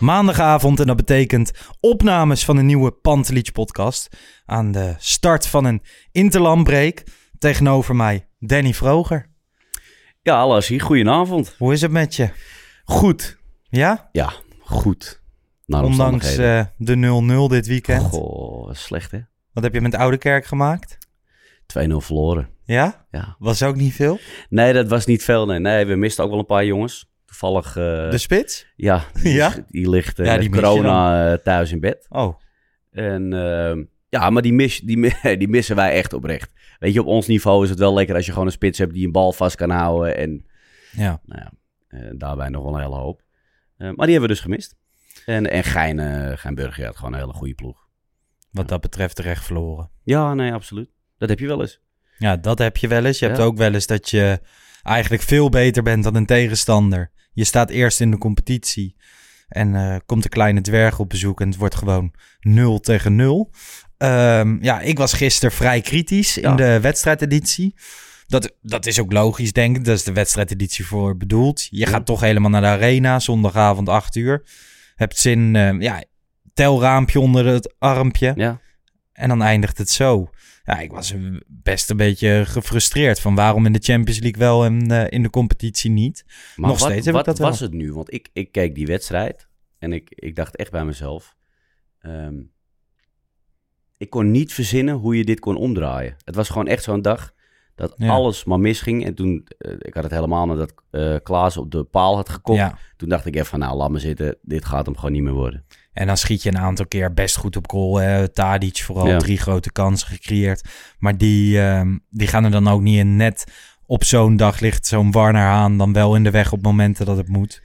Maandagavond en dat betekent opnames van een nieuwe Pantelich podcast. Aan de start van een interlandbreek. Tegenover mij Danny Vroger. Ja, Lassie, goedenavond. Hoe is het met je? Goed. Ja? Ja, goed. Naar Ondanks eh, de 0-0 dit weekend. Goh, slecht hè? 2-0 Wat heb je met Oude Kerk gemaakt? verloren. Ja? Ja. Was ook niet veel? Nee, dat was niet veel. Nee, nee we misten ook wel een paar jongens. Toevallig, eh, De spits? ja, die, Ja? die ligt eh, Ja, die je corona eh, thuis in bed. Oh, En ehm, ja, maar die, mis, die, die missen wij echt oprecht. Weet je, op ons niveau is het wel lekker als je gewoon een spits hebt die een bal vast kan houden. En ja. nou ja, eh, daarbij nog wel een hele hoop. Eh, maar die hebben we dus gemist. En, en Gein, eh Geinburger had gewoon een hele goede ploeg. Wat dat betreft terecht verloren. Ja, nee, absoluut. Dat heb je wel eens. Ja, dat heb je wel eens. Je hebt ook wel eens dat je eigenlijk veel beter bent dan een tegenstander. Je staat eerst in de competitie en eh, komt de kleine dwerg op bezoek en het wordt gewoon 0 tegen 0. Ehm, ja, ik was gisteren vrij kritisch in Ja. de wedstrijdeditie. Dat, dat is ook logisch, denk ik. Dat is de wedstrijdeditie voor bedoeld. Je gaat toch helemaal naar de arena, zondagavond 8 uur. Hebt zin, eh, ja, telraampje onder het armpje. Ja. En dan eindigt het zo. Ja, ik was best een beetje gefrustreerd van waarom in de Champions League wel en eh, in de competitie niet. Maar Nog wat, steeds heb ik dat wel. was het nu? Want ik, ik keek die wedstrijd en ik, ik dacht echt bij mezelf... ehm, ik kon niet verzinnen hoe je dit kon omdraaien. Het was gewoon echt zo'n dag dat Ja. alles maar misging. En toen, eh, ik had het helemaal nadat eh Klaas op de paal had gekopt. Ja. Toen dacht ik even van, nou, laat me zitten. Dit gaat hem gewoon niet meer worden. En dan schiet je een aantal keer best goed op goal. Hè. Tadic vooral Ja. drie grote kansen gecreëerd. Maar die, ehm, die gaan er dan ook niet in. Net op zo'n dag ligt zo'n Warner Haan dan wel in de weg op momenten dat het moet.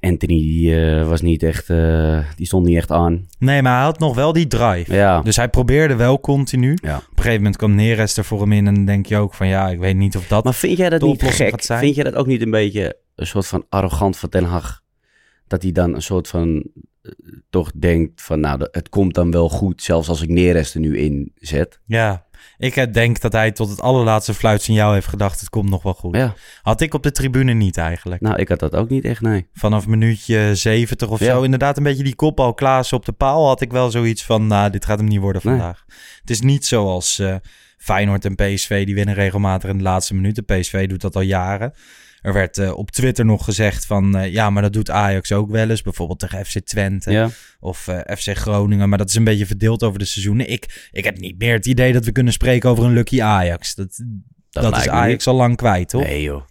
Anthony die, eh, was niet echt, eh, die stond niet echt aan. Nee, maar hij had nog wel die drive. Ja, Dus hij probeerde wel continu. ja. Op een gegeven moment kwam Neres er voor hem in. En dan denk je ook van ja, ik weet niet of dat... Maar vind jij dat niet gek? Vind jij dat ook niet een beetje een soort van arrogant van Ten Hag? Dat hij dan een soort van toch denkt van nou, het komt dan wel goed, zelfs als ik Neres er nu in zet. Ja, ik eh, denk dat hij tot het allerlaatste fluitsignaal heeft gedacht... het komt nog wel goed. Ja, Had ik op de tribune niet eigenlijk. nou, ik had dat ook niet echt, nee. Vanaf minuutje 70 of Ja. zo. Inderdaad, een beetje die kopbal Klaassen op de paal. Had ik wel zoiets van, nou, dit gaat hem niet worden Nee. vandaag. Het is niet zoals eh, Feyenoord en PSV. Die winnen regelmatig in de laatste minuten. PSV doet dat al jaren. Er werd eh, op Twitter nog gezegd van... eh, ja, maar dat doet Ajax ook wel eens. Bijvoorbeeld tegen FC Twente Ja, of eh, FC Groningen. Maar dat is een beetje verdeeld over de seizoenen. Ik, ik heb niet meer het idee dat we kunnen spreken over een lucky Ajax. Dat, dat, is Ajax al lang kwijt, toch? Nee joh.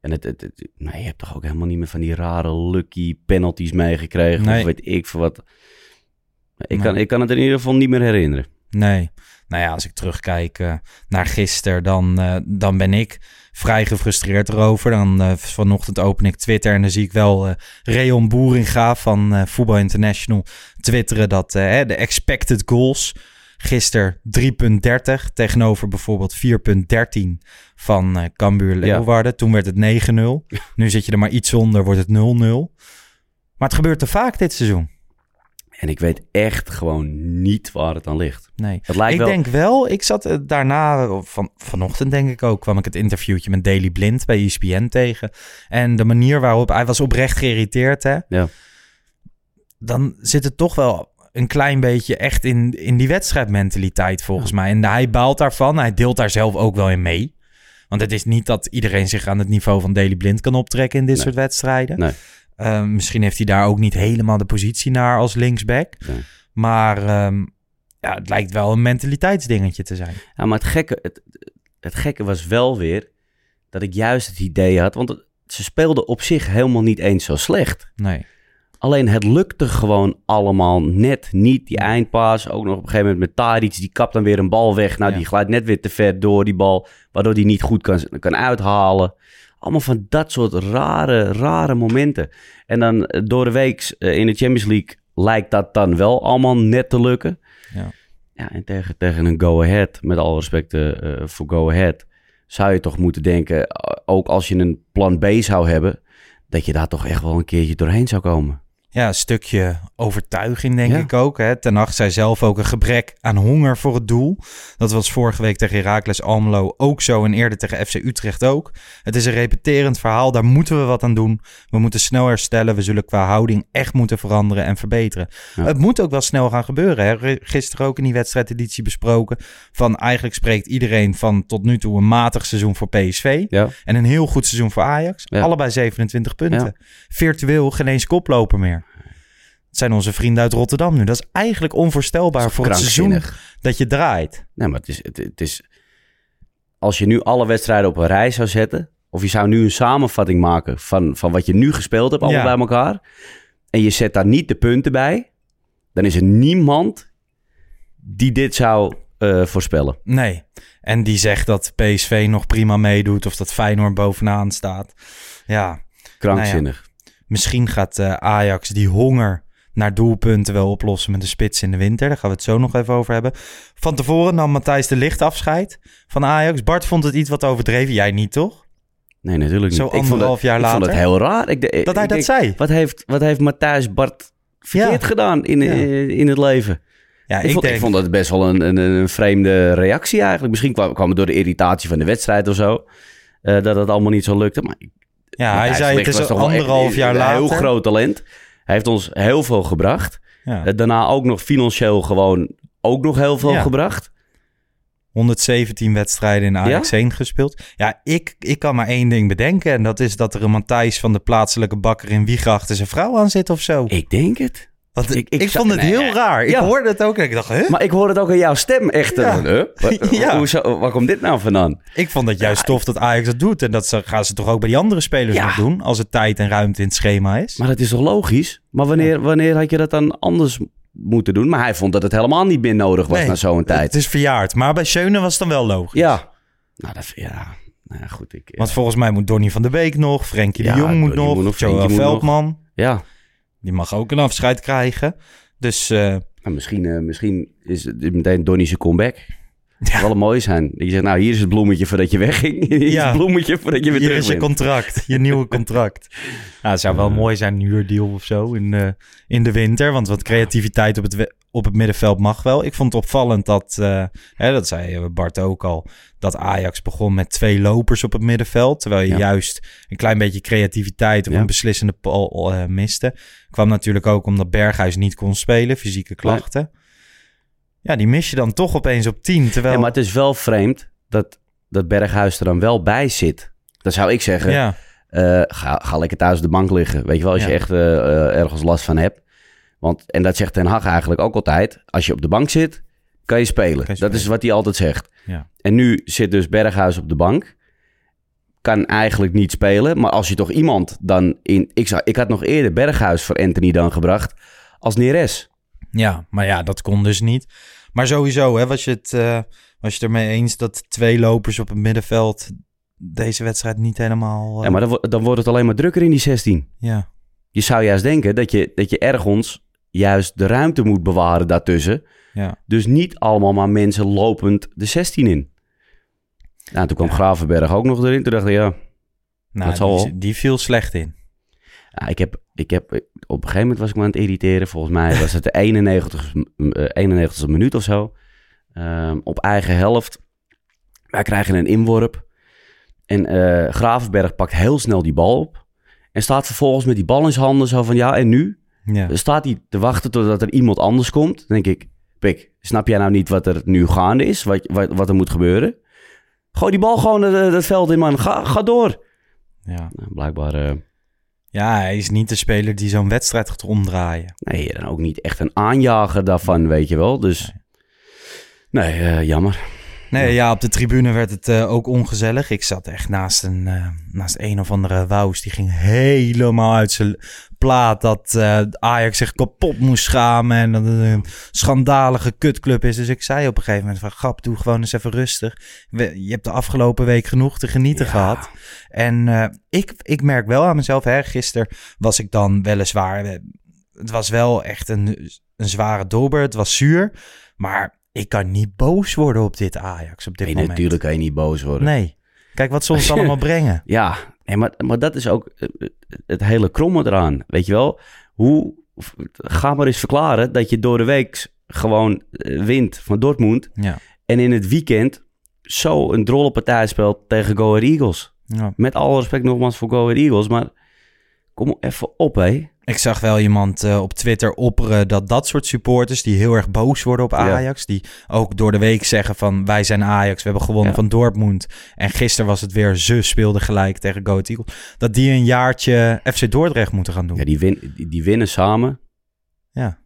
En het, het, het- nee, je hebt toch ook helemaal niet meer van die rare lucky penalties meegekregen Nee. of weet ik veel wat. Ik, Nee. kan, ik kan het in ieder geval niet meer herinneren. Nee. Nou ja, als ik terugkijk naar gisteren, dan, dan ben ik vrij gefrustreerd erover. Dan eh, vanochtend open ik Twitter en dan zie ik wel eh Reon Boeringa van eh Voetbal International twitteren dat hè, de expected goals Gisteren 3,30 tegenover bijvoorbeeld 4,13 van eh Cambuur Leeuwarden. Toen werd het 9-0. Nu zit je er maar iets onder, wordt het 0-0. Maar het gebeurt te vaak dit seizoen. En ik weet echt gewoon niet waar het aan ligt. Nee. Het lijkt ik wel... denk wel, ik zat eh, daarna, van, vanochtend denk ik ook, kwam ik het interviewtje met Daily Blind bij ESPN tegen. En de manier waarop, hij was oprecht geïrriteerd hè. Ja. Dan zit het toch wel een klein beetje echt in, in die wedstrijdmentaliteit volgens mij. En hij baalt daarvan, hij deelt daar zelf ook wel in mee. Want het is niet dat iedereen zich aan het niveau van Daily Blind kan optrekken in dit Nee. soort wedstrijden. Nee. Uh, misschien heeft hij daar ook niet helemaal de positie naar als linksback. Maar um, ja, het lijkt wel een mentaliteitsdingetje te zijn. Ja, maar het gekke, het, het gekke was wel weer dat ik juist het idee had... Want het, ze speelden op zich helemaal niet eens zo slecht. Nee. Alleen het lukte gewoon allemaal net niet. Die eindpaas, ook nog op een gegeven moment met Tadic, die kapt dan weer een bal weg. Nou, Ja. die glijdt net weer te ver door die bal, waardoor die niet goed kan, kan uithalen. Allemaal van dat soort rare, rare momenten. En dan eh, door de week eh, in de Champions League lijkt dat dan wel allemaal net te lukken. Ja. Ja, en tegen, tegen een go-ahead, met alle respect eh, voor go-ahead, zou je toch moeten denken, ook als je een plan B zou hebben, dat je daar toch echt wel een keertje doorheen zou komen. Ja, een stukje overtuiging denk Ja. ik ook. Hè. Ten Hag zei zelf ook een gebrek aan honger voor het doel. Dat was vorige week tegen Heracles Almelo ook zo en eerder tegen FC Utrecht ook. Het is een repeterend verhaal, daar moeten we wat aan doen. We moeten snel herstellen, we zullen qua houding echt moeten veranderen en verbeteren. Ja. Het moet ook wel snel gaan gebeuren. Hè. Gisteren ook in die wedstrijdeditie besproken van eigenlijk spreekt iedereen van tot nu toe een matig seizoen voor PSV. Ja. En een heel goed seizoen voor Ajax. Ja. Allebei 27 punten. Virtueel geen eens koploper meer. Zijn onze vrienden uit Rotterdam nu. Dat is eigenlijk onvoorstelbaar Dat is voor het seizoen dat je draait. Nee, maar het is, het, het is... Als je nu alle wedstrijden op een rij zou zetten... of je zou nu een samenvatting maken van, van wat je nu gespeeld hebt, allemaal Ja. bij elkaar... en je zet daar niet de punten bij... dan is er niemand die dit zou eh, voorspellen. Nee. En die zegt dat PSV nog prima meedoet of dat Feyenoord bovenaan staat. Ja, Krankzinnig. misschien gaat eh, Ajax die honger naar doelpunten wel oplossen met de spits in de winter. Daar gaan we het zo nog even over hebben. Van tevoren nam Matthijs de Licht afscheid van Ajax. Bart vond het iets wat overdreven. Jij niet, toch? Nee, natuurlijk niet. Zo anderhalf het, jaar ik vond later? het heel raar. Ik, de- Dat hij ik dat denk, zei. Wat heeft, wat heeft Matthijs Bart verkeerd Ja. gedaan in, Ja. eh, in het leven? Ja, ik, vond, ik vond dat best wel een, een, een vreemde reactie eigenlijk. Misschien kwam, kwam het door de irritatie van de wedstrijd of zo. eh, dat het allemaal niet zo lukte. Maar Ja, hij zei het is echt anderhalf jaar een later. heel groot talent. Hij heeft ons heel veel gebracht. Ja. Eh, daarna ook nog financieel gewoon ook nog heel veel Ja. gebracht. 117 wedstrijden in Ajax heen gespeeld. Ja, ik, ik kan maar één ding bedenken. En dat is dat er een Matthijs van de plaatselijke bakker in Wiegen achter zijn vrouw aan zit of zo. Ik denk het. Want ik, ik vond het nee, heel raar. Ik ja. hoorde het ook en ik dacht, huh? Maar ik hoor het ook in jouw stem echt. Ja. Huh? Wat- Ja. Hoezo- waar komt dit nou vandaan? Ik vond het juist tof dat Ajax dat doet. En dat ze, gaan ze toch ook bij die andere spelers nog doen. Als er tijd en ruimte in het schema is. Maar dat is toch logisch? Maar wanneer, wanneer had je dat dan anders moeten doen? Maar hij vond dat het helemaal niet meer nodig was Nee, na zo'n tijd. Het is verjaard. Maar bij Schöne was het dan wel logisch. Ja. Nou, dat, ja. Nou goed. Ik, Want volgens mij moet Donny van der Beek nog. Frenkie de Jong moet nog. Joel nog. Veldman. ja. Die mag ook een afscheid krijgen. Dus eh, Nou, misschien, eh, misschien is het meteen Donnie zijn comeback. Dat zou wel mooi zijn. Je zegt, nou, hier is het bloemetje voordat je wegging. Hier is Ja. het bloemetje voordat je weer hier terug is je contract. Je nieuwe contract. Nou, het zou wel mooi zijn, een huurdeal of zo in, eh, in de winter. Want wat creativiteit op het, op het middenveld mag wel. Ik vond het opvallend dat, eh, hè, dat zei Bart ook al, dat Ajax begon met twee lopers op het middenveld. Terwijl je Ja. juist een klein beetje creativiteit of Ja. een beslissende bal eh, miste. Kwam natuurlijk ook omdat Berghuis niet kon spelen, fysieke klachten. Ja, die mis je dan toch opeens op 10. Terwijl, Ja, maar het is wel vreemd dat, dat Berghuis er dan wel bij zit. Dan zou ik zeggen, ja, eh, ga, ga lekker thuis op de bank liggen. Weet je wel, als je echt ergens last van hebt. Want, en dat zegt Ten Hag eigenlijk ook altijd. Als je op de bank zit, kan je spelen. Kan je Dat is wat hij altijd zegt. Ja. En nu zit dus Berghuis op de bank. Kan eigenlijk niet spelen. Maar als je toch iemand dan in... Ik, zou, ik had nog eerder Berghuis voor Anthony dan gebracht als Neres. Ja, maar ja, dat kon dus niet. Maar sowieso, hè, was je het, eh, was je het ermee eens dat twee lopers op het middenveld deze wedstrijd niet helemaal... eh, Ja, maar dan, dan wordt het alleen maar drukker in die 16. ja. Je zou juist denken dat je, dat je ergens juist de ruimte moet bewaren daartussen. Ja. Dus niet allemaal maar mensen lopend de 16 in. Nou, toen kwam Gravenberg ook nog erin. Toen dacht ik, ja, Nou, dat zal die, die viel slecht in. Ja, ik heb, ik heb, op een gegeven moment was ik me aan het irriteren. Volgens mij was het de 91, eh, 91ste minuut of zo. Ehm, op eigen helft. Wij krijgen een inworp. En eh, Gravenberg pakt heel snel die bal op. En staat vervolgens met die bal in zijn handen zo van ja, en nu? Ja. Dan staat hij te wachten totdat er iemand anders komt. Dan denk ik, Pik, snap jij nou niet wat er nu gaande is? Wat, wat, wat er moet gebeuren? Gooi die bal gewoon het, veld in, man. Ga, ga door. Ja. Nou, blijkbaar... eh, ja, hij is niet de speler die zo'n wedstrijd gaat omdraaien. Nee, dan ook niet echt een aanjager daarvan, weet je wel. Dus nee, eh, jammer. Nee, ja, op de tribune werd het eh, ook ongezellig. Ik zat echt naast een, naast een of andere Wous. Die ging helemaal uit zijn plaat dat eh, Ajax zich kapot moest schamen. En dat het een schandalige kutclub is. Dus ik zei op een gegeven moment van... Grap, doe gewoon eens even rustig. We- Je hebt de afgelopen week genoeg te genieten gehad. En eh, ik, ik merk wel aan mezelf... Hè, gisteren was ik dan weliswaar... eh, Het was wel echt een, een zware dobber. Het was zuur. Maar ik kan niet boos worden op dit Ajax op dit Nee, moment. natuurlijk kan je niet boos worden. Nee. Kijk wat ze ons allemaal brengen. Ja, nee, maar, maar dat is ook eh, het hele kromme eraan. Weet je wel? Hoe, ga maar eens verklaren dat je door de week gewoon eh, wint van Dortmund. Ja. En in het weekend zo een drolle partij speelt tegen Go Ahead Eagles. Ja. Met alle respect nogmaals voor Go Ahead Eagles, maar kom even op, hé. Ik zag wel iemand eh, op Twitter opperen dat dat soort supporters die heel erg boos worden op Ajax, die ook door de week zeggen van wij zijn Ajax, we hebben gewonnen Ja. van Dortmund en gisteren was het weer ze speelden gelijk tegen Go Ahead Eagles, dat die een jaartje FC Dordrecht moeten gaan doen. Ja, die, win, die, die winnen samen. Ja.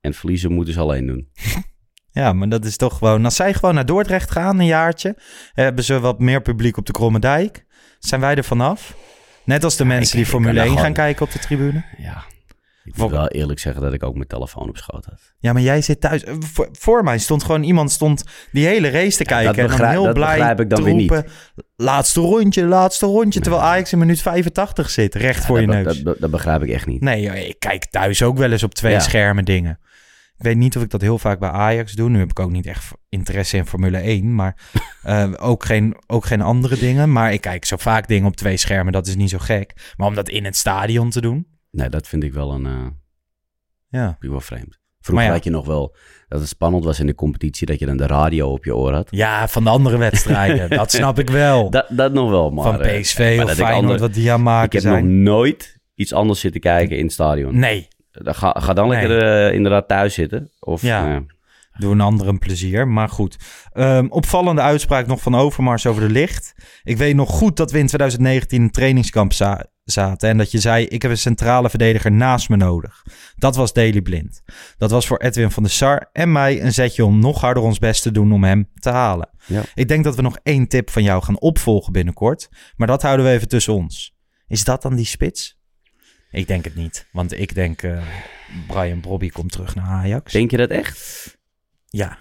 En verliezen moeten ze alleen doen. Ja, maar dat is toch gewoon... Als zij gewoon naar Dordrecht gaan, een jaartje... hebben ze wat meer publiek op de Kromme Dijk. Zijn wij er vanaf? Net als de mensen die Formule kan er 1 gaan gewoon- kijken op de tribune. Ja. Ik moet wel eerlijk zeggen dat ik ook mijn telefoon op schoot had. Ja, maar jij zit thuis. Voor, voor mij stond gewoon iemand stond die hele race te kijken. dat en heel dat blij begrijp ik dan te weer niet. roepen... Laatste rondje, laatste rondje. Terwijl Ajax in minuut 85 zit, recht voor je neus. Dat, dat begrijp ik echt niet. Nee, ik kijk thuis ook wel eens op twee Ja. schermen dingen. Ik weet niet of ik dat heel vaak bij Ajax doe. Nu heb ik ook niet echt interesse in Formule 1, maar eh, ook, geen, ook geen andere dingen. Maar ik kijk zo vaak dingen op twee schermen, dat is niet zo gek. Maar om dat in het stadion te doen, Nee, dat vind ik wel een... eh, ja. ik wel vreemd. Vroeger ja. had je nog wel dat het spannend was in de competitie dat je dan de radio op je oor had. Ja, van de andere wedstrijden, dat snap ik wel. Dat, dat nog wel, maar... van eh, PSV maar of ik Feyenoord, andere- wat die aan Ik maken heb nog nooit iets anders zitten kijken in het stadion. Nee, Ga, ga dan Nee. lekker eh, inderdaad thuis zitten. Of, Ja. eh, Doe een ander een plezier, maar goed. Ehm, opvallende uitspraak nog van Overmars over de licht. Ik weet nog goed dat we in 2019 in een trainingskamp za- zaten. En dat je zei, ik heb een centrale verdediger naast me nodig. Dat was Daily Blind. Dat was voor Edwin van der Sar en mij een zetje om nog harder ons best te doen om hem te halen. Ja. Ik denk dat we nog één tip van jou gaan opvolgen binnenkort. Maar dat houden we even tussen ons. Is dat dan die spits? Ik denk het niet. Want ik denk, eh, Brian Brobby komt terug naar Ajax. denk je dat echt? Ja.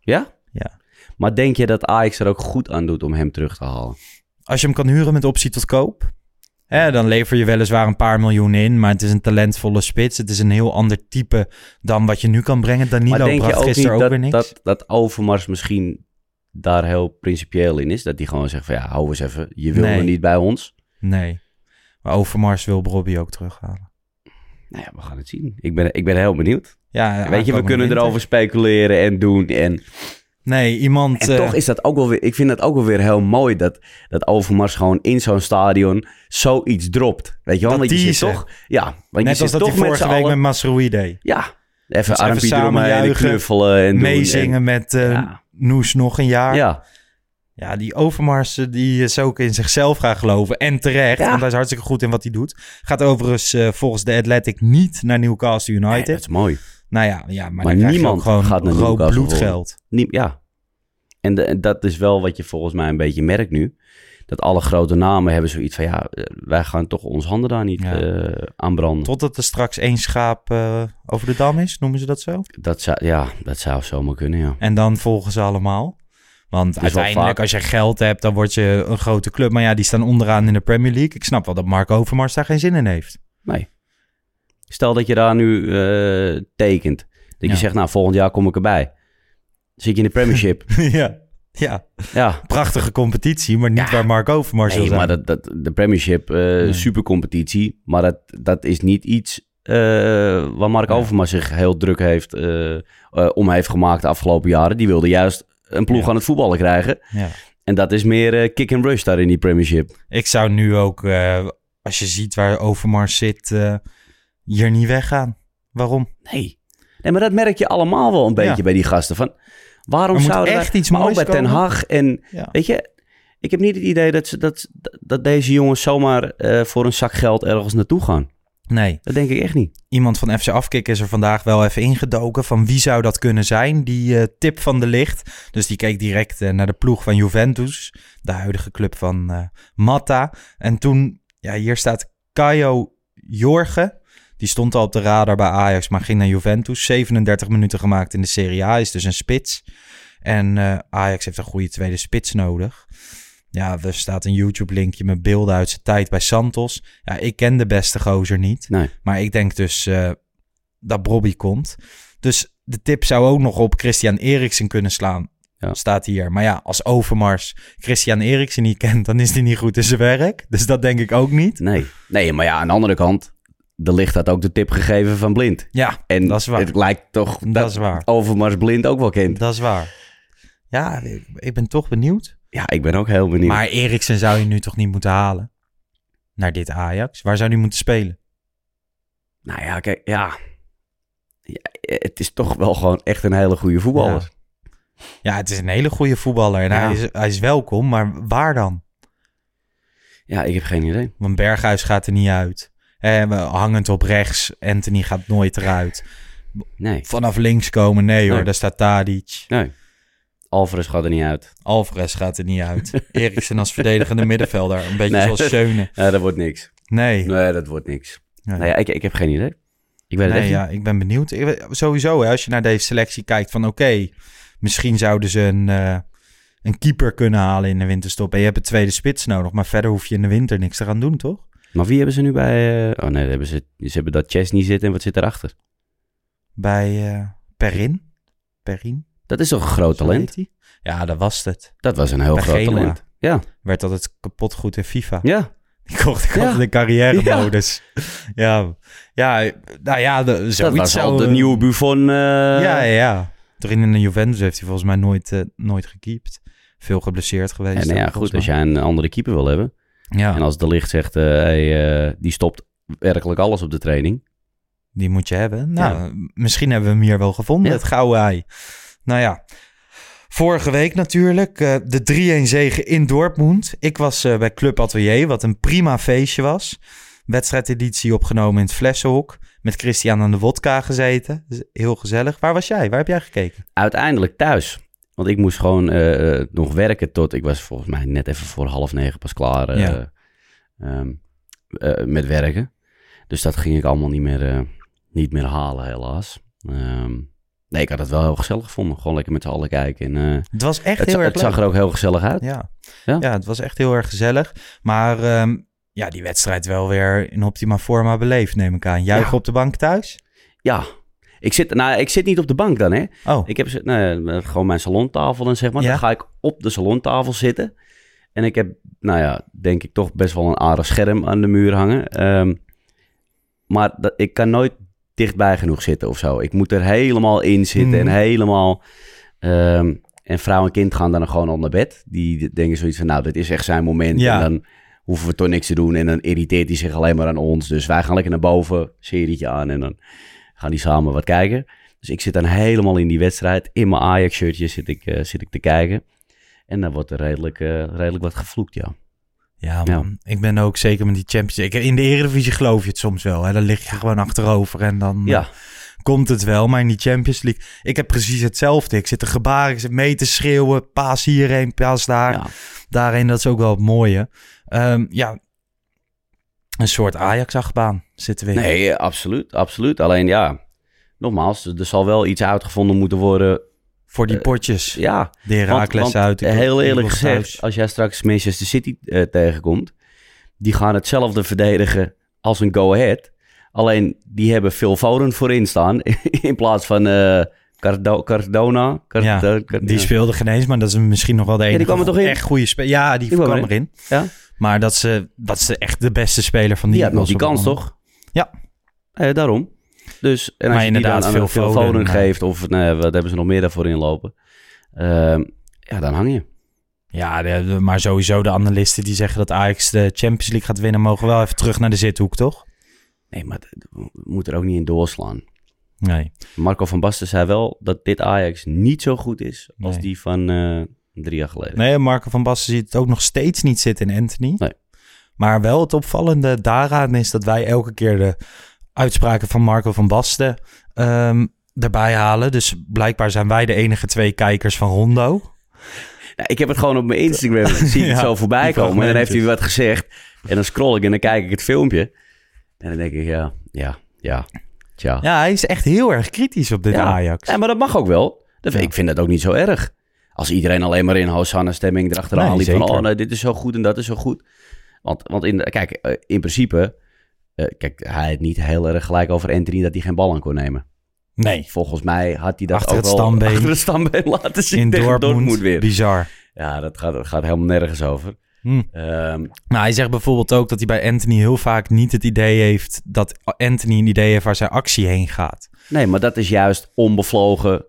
Ja? Ja. Maar denk je dat Ajax er ook goed aan doet om hem terug te halen? Als je hem kan huren met optie tot koop, hè, dan lever je weliswaar een paar miljoen in. Maar het is een talentvolle spits. Het is een heel ander type dan wat je nu kan brengen. Danilo maar denk je bracht ook niet gisteren ook dat, weer niks. dat, dat Overmars misschien daar heel principieel in is? Dat hij gewoon zegt van ja, hou eens even. Je wil Nee. er niet bij ons. Nee. Maar Overmars wil Robbie ook terughalen. Nou ja, we gaan het zien. Ik ben, ik ben heel benieuwd. Ja, Weet je, we kunnen winter. erover speculeren en doen. En, Nee, iemand... en eh, toch is dat ook wel weer... Ik vind dat ook wel weer heel mooi dat, dat Overmars gewoon in zo'n stadion zoiets dropt. Weet je wel? Dat Want je zit teasen. toch... Ja, want net je als zit dat toch hij met vorige z'n week allen... met Masroui deed. Ja, even armpje samen eromheen en knuffelen en. Meezingen met eh, Ja. Noes nog een jaar. Ja, Ja, die Overmars eh, die is ook in zichzelf gaan geloven. En terecht, Ja. want hij is hartstikke goed in wat hij doet. Gaat overigens eh, volgens de Athletic niet naar Newcastle Nee, United. dat is mooi. Nou ja, ja maar, Maar niemand gewoon gaat naar rood bloedgeld. Nie- ja. En, de- en dat is wel wat je volgens mij een beetje merkt nu. Dat alle grote namen hebben zoiets van... Ja, eh, wij gaan toch onze handen daar niet Ja. aan branden. Totdat er straks één schaap over de dam is, noemen ze dat zo. Dat zou, ja, dat zou zomaar kunnen, ja. En dan volgen ze allemaal. Want uiteindelijk, als je geld hebt, dan word je een grote club. Maar ja, die staan onderaan in de Premier League. Ik snap wel dat Mark Overmars daar geen zin in heeft. Nee. Stel dat je daar nu eh, tekent. Dat Ja. je zegt, nou, volgend jaar kom ik erbij. Zit je in de Premiership? ja. Ja, ja. prachtige competitie, maar niet waar Mark Overmars Nee, maar dat, dat, de Premiership, eh supercompetitie. Maar dat, dat is niet iets eh, waar Mark Overmars zich heel druk heeft, eh, eh, om heeft gemaakt de afgelopen jaren. Die wilde juist een ploeg Ja. aan het voetballen krijgen. Ja. En dat is meer eh, kick and rush daar in die Premiership. Ik zou nu ook, eh, als je ziet waar Overmars zit, eh, hier niet weggaan. Waarom? Nee. Nee, maar dat merk je allemaal wel een beetje bij die gasten. Van, waarom zouden echt iets maar ook moois bij Ten. Hag en weet je, ik heb niet het idee dat, ze, dat, dat deze jongens zomaar voor een zak geld ergens naartoe gaan. Nee. Dat denk ik echt niet. Iemand van FC Afkik is er vandaag wel even ingedoken van wie zou dat kunnen zijn, die eh, tip van de licht. Dus die keek direct eh, naar de ploeg van Juventus, de huidige club van eh Matta. En toen, ja, hier staat Caio Jorge. Die stond al op de radar bij Ajax, maar ging naar Juventus. 37 minuten gemaakt in de Serie A, is dus een spits. En Ajax heeft een goede tweede spits nodig. Ja, er staat een YouTube-linkje met beelden uit zijn tijd bij Santos. Ja, ik ken de beste gozer niet. Nee. Maar ik denk dus eh, dat Bobby komt. Dus de tip zou ook nog op Christian Eriksen kunnen slaan. Ja. Staat hier. Maar ja, als Overmars Christian Eriksen niet kent, dan is hij niet goed in zijn werk. Dus dat denk ik ook niet. Nee. Nee, maar ja, aan de andere kant, de licht had ook de tip gegeven van Blind. Ja, En dat is waar. het lijkt toch Dat is waar. Overmars Blind ook wel kent. Dat is waar. Ja, ik ben toch benieuwd. Ja, ik ben ook heel benieuwd. Maar Eriksen zou je nu toch niet moeten halen? Naar dit Ajax. Waar zou hij moeten spelen? Nou ja, kijk, ja. Ja, Het is toch wel gewoon echt een hele goede voetballer. Ja, het is een hele goede voetballer. En Ja. hij, is, hij is welkom, maar waar dan? Ja, ik heb geen idee. Want Berghuis gaat er niet uit. Eh, we- hangend op rechts. Anthony gaat nooit eruit. Nee. Vanaf links komen, nee hoor. Nee. Daar staat Tadic. Nee. Alvarez gaat er niet uit. Alvarez gaat er niet uit. Eriksen als verdedigende middenvelder. Een beetje Nee. zoals Schöne. Ja, dat wordt niks. Nee. Nee, dat wordt niks. Nee. Nou ja, ik, ik heb geen idee. Ik weet het Nee, ja, ik ben benieuwd. Ik sowieso, hè, als je naar deze selectie kijkt van oké, misschien zouden ze een, eh, een keeper kunnen halen in de winterstop. En je hebt een tweede spits nodig, maar verder hoef je in de winter niks te gaan doen, toch? Maar wie hebben ze nu bij... eh, Oh nee, hebben ze, ze hebben dat Chesney zitten en wat zit erachter? Bij eh, Perrin. Perrin. Dat is toch een groot Zo talent? heet hij? Ja, dat was het. Dat was een heel Bij groot talent. Ja. Werd altijd kapot goed in FIFA. Ja. Die kocht ik Ja. altijd in carrière-modus. Ja. ja, nou ja, de, zoiets Dat was zou, al de eh, nieuwe Buffon. eh, Ja, ja, ja. Erin in de Juventus heeft hij volgens mij nooit, eh, nooit gekiept. Veel geblesseerd geweest. En nou ja, ook, goed, als jij een andere keeper wil hebben. Ja. En als de licht zegt, eh, eh, die stopt werkelijk alles op de training. Die moet je hebben. Nou, misschien hebben we hem hier wel gevonden, Ja. het gouden ei. Nou ja, vorige week natuurlijk eh, de 3-1 zege in Dortmund. Ik was eh, bij Club Atelier, wat een prima feestje was. Wedstrijdeditie opgenomen in het Flessenhok. Met Christian aan de wodka gezeten. Dus Heel gezellig. Waar was jij? Waar heb jij gekeken? Uiteindelijk thuis. Want ik moest gewoon eh, nog werken tot... Ik was volgens mij net even voor half negen pas klaar Ja. ehm, eh, met werken. Dus dat ging ik allemaal niet meer, niet meer halen, helaas. Ehm, nee, ik had het wel heel gezellig gevonden. Gewoon lekker met z'n allen kijken. En, eh, Het was echt het, heel erg het zag er ook heel gezellig uit. Ja. Ja. Ja. het was echt heel erg gezellig. Maar ehm, ja, die wedstrijd wel weer in optima forma beleefd, neem ik aan. Juichen Ja. op de bank thuis? Ja, ik zit, nou, ik zit niet op de bank dan, hè. Oh, Ik heb nee, gewoon mijn salontafel en zeg maar. Ja. Dan ga ik op de salontafel zitten. En ik heb, nou ja, denk ik toch best wel een aardig scherm aan de muur hangen. Ehm, maar dat, ik kan nooit dichtbij genoeg zitten of zo. Ik moet er helemaal in zitten en Mhm. helemaal... ehm, en vrouw en kind gaan dan gewoon al naar bed. Die denken zoiets van, nou, dit is echt zijn moment. Ja. En dan hoeven we toch niks te doen. En dan irriteert hij zich alleen maar aan ons. Dus wij gaan lekker naar boven, serietje aan. En dan gaan die samen wat kijken. Dus ik zit dan helemaal in die wedstrijd. In mijn Ajax-shirtje zit ik, eh, zit ik te kijken. En dan wordt er redelijk, eh, redelijk wat gevloekt, ja. Ja, man. Ik ben ook zeker met die Champions League. In de Eredivisie geloof je het soms wel. Hè? Dan lig je gewoon achterover en dan Ja. eh, komt het wel. Maar in die Champions League, ik heb precies hetzelfde. Ik zit te gebaren, ik zit mee te schreeuwen. Paas hierheen, paas daar. Ja. Daarheen, dat is ook wel het mooie. Ehm, ja, een soort Ajax-achtbaan zitten we in. Nee, absoluut, absoluut. Alleen ja, nogmaals, er zal wel iets uitgevonden moeten worden. Voor die Eh, potjes. Ja, De Heracles want, uit. heel eerlijk gezegd, thuis. als jij straks Manchester City eh, tegenkomt, die gaan hetzelfde verdedigen als een go-ahead. Alleen die hebben Phil Foden voorin staan. In plaats van eh, Cardo Cardona. Card- Ja, Card- die speelde geen eens, maar dat is misschien nog wel de die enige kwam er toch in? echt goede speler. Ja, die, Die kwam erin. erin. Ja? Maar dat ze, dat ze echt de beste speler van die Die had nog die kans, toch? Ja. Eh, daarom. Dus, en als Maar je die inderdaad, dan Phil Foden, geeft, of nou, wat hebben ze nog meer daarvoor inlopen? Ehm, ja, dan hang je. Ja, de- maar sowieso de analisten die zeggen dat Ajax de Champions League gaat winnen... mogen wel even terug naar de zithoek, toch? Nee, maar we moeten er ook niet in doorslaan. Nee. Marco van Basten zei wel dat dit Ajax niet zo goed is als Nee. die van eh, drie jaar geleden. Nee, Marco van Basten ziet het ook nog steeds niet zitten in Anthony. Nee. Maar wel het opvallende daaraan is dat wij elke keer de uitspraken van Marco van Basten ehm, erbij halen. Dus blijkbaar zijn wij de enige twee kijkers van Rondo. Nou, ik heb het gewoon op mijn Instagram, zie ik het Ja, zo voorbij komen. En dan heeft hij wat gezegd. En dan scroll ik en dan kijk ik het filmpje. En dan denk ik, ja, ja, ja, tja. Ja, hij is echt heel erg kritisch op dit Ja. Ajax. Ja, maar dat mag ook wel. Dat. Ik vind dat ook niet zo erg. Als iedereen alleen maar in Hosanna-stemming erachteraan Nee, liep van... oh, nee, dit is zo goed en dat is zo goed. Want, want in, de- kijk, eh, in principe... eh, kijk, hij had niet heel erg gelijk over Anthony dat hij geen bal aan kon nemen. Nee, Volgens mij had hij dat Achter ook het stambeen. achter het stambeen laten zien in tegen Dortmund, Dortmund weer. bizar. Ja, dat gaat, dat gaat helemaal nergens over. Hm. Ehm, Maar hij zegt bijvoorbeeld ook dat hij bij Anthony heel vaak niet het idee heeft... dat Anthony een idee heeft waar zijn actie heen gaat. nee, maar dat is juist onbevlogen.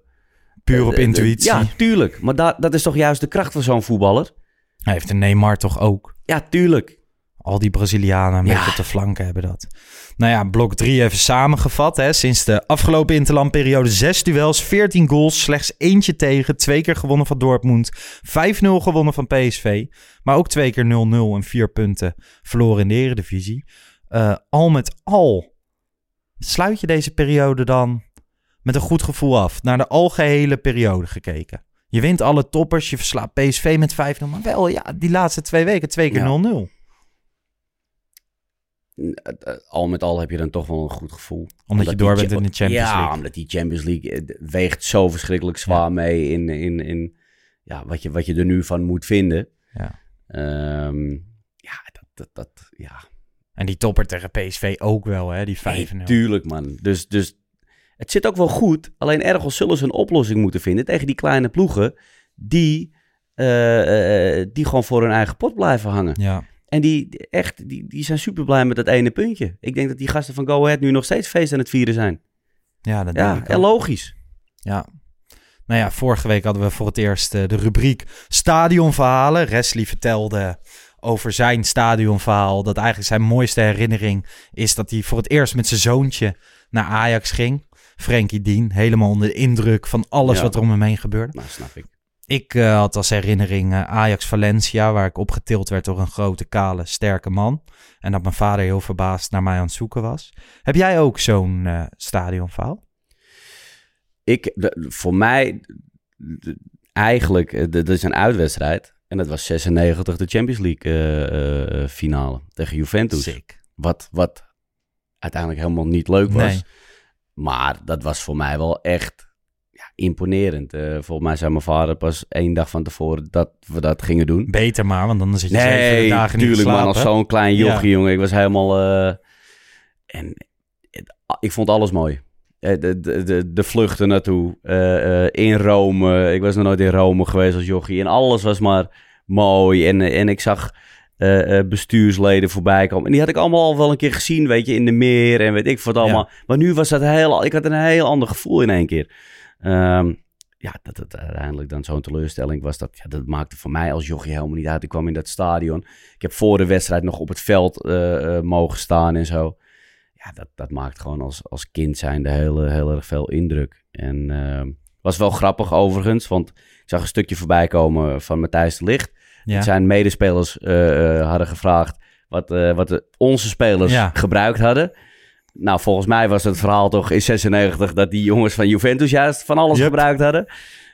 Puur Eh, op intuïtie. Ja, tuurlijk. Maar da- dat is toch juist de kracht van zo'n voetballer? Hij heeft een Neymar toch ook. Ja, tuurlijk. Al die Brazilianen een Ja. op de flanken hebben dat. Nou ja, blok 3 even samengevat. Hè. Sinds de afgelopen interlandperiode zes duels, 14 goals, slechts eentje tegen. Twee keer gewonnen van Dortmund, 5-0 gewonnen van PSV. Maar ook twee keer 0-0 en vier punten verloren in de eredivisie. Eh, al met al sluit je deze periode dan met een goed gevoel af. Naar de algehele periode gekeken. Je wint alle toppers, je verslaat PSV met 5-0. Maar wel, ja, die laatste twee weken twee keer Ja. 0-0. Eh, eh, Al met al heb je dan toch wel een goed gevoel. Omdat je door bent in de Champions ja, League. omdat die Champions League eh, weegt zo verschrikkelijk zwaar mee in, in, in ja, wat, je, wat je er nu van moet vinden. Ja. Ehm, ja, dat, dat, dat, ja. En die topper tegen PSV ook wel, hè? Die 5-0. Nee, tuurlijk, man. Dus, dus het zit ook wel goed. Alleen ergens zullen ze een oplossing moeten vinden tegen die kleine ploegen die, eh, eh, die gewoon voor hun eigen pot blijven hangen. ja. En die echt, die, die zijn super blij met dat ene puntje. Ik denk dat die gasten van Go Ahead nu nog steeds feest aan het vieren zijn. ja, dat denk Ja, ik en logisch. Ja. Nou ja, vorige week hadden we voor het eerst eh, de rubriek stadionverhalen. Wesley vertelde over zijn stadionverhaal. Dat eigenlijk zijn mooiste herinnering is dat hij voor het eerst met zijn zoontje naar Ajax ging. Frenkie Dien, helemaal onder de indruk van alles Ja. wat er om hem heen gebeurde. Nou, snap ik. Ik eh, had als herinnering eh, Ajax-Valencia, waar ik opgetild werd door een grote, kale, sterke man. En dat mijn vader heel verbaasd naar mij aan het zoeken was. Heb jij ook zo'n stadionverhaal? Ik, de- voor mij, de- eigenlijk, dat is een uitwedstrijd. En dat was 96 de Champions League finale tegen Juventus. Sick. Wat, wat uiteindelijk helemaal niet leuk was. Nee. Maar dat was voor mij wel echt imponerend. Eh, volgens mij zei mijn vader pas één dag van tevoren dat we dat gingen doen. Beter maar, want dan zit je zeven dagen niet te man, als zo'n klein jochie, Ja. jongen. Ik was helemaal... eh, en het- ik vond alles mooi. Eh, De, de, de, de vluchten naartoe, eh, in Rome. Ik was nog nooit in Rome geweest als jochie. En alles was maar mooi. En, en ik zag bestuursleden voorbij komen. En die had ik allemaal al wel een keer gezien, weet je, in de meer en weet ik wat allemaal. Maar nu was dat heel... Ik had een heel ander gevoel in één keer. Ehm, ja, dat het uiteindelijk dan zo'n teleurstelling was, dat, ja, dat maakte voor mij als jochie helemaal niet uit. Ik kwam in dat stadion. Ik heb voor de wedstrijd nog op het veld eh, eh, mogen staan en zo. Ja, dat, dat maakt gewoon als, als kind zijnde heel, eh, heel erg veel indruk. En ehm, was wel grappig overigens, want ik zag een stukje voorbij komen van Matthijs de Licht. Ja. Zijn medespelers hadden gevraagd wat, wat de, onze spelers Ja. gebruikt hadden. Nou, volgens mij was het verhaal toch in 96 dat die jongens van Juventus juist van alles Yep. gebruikt hadden.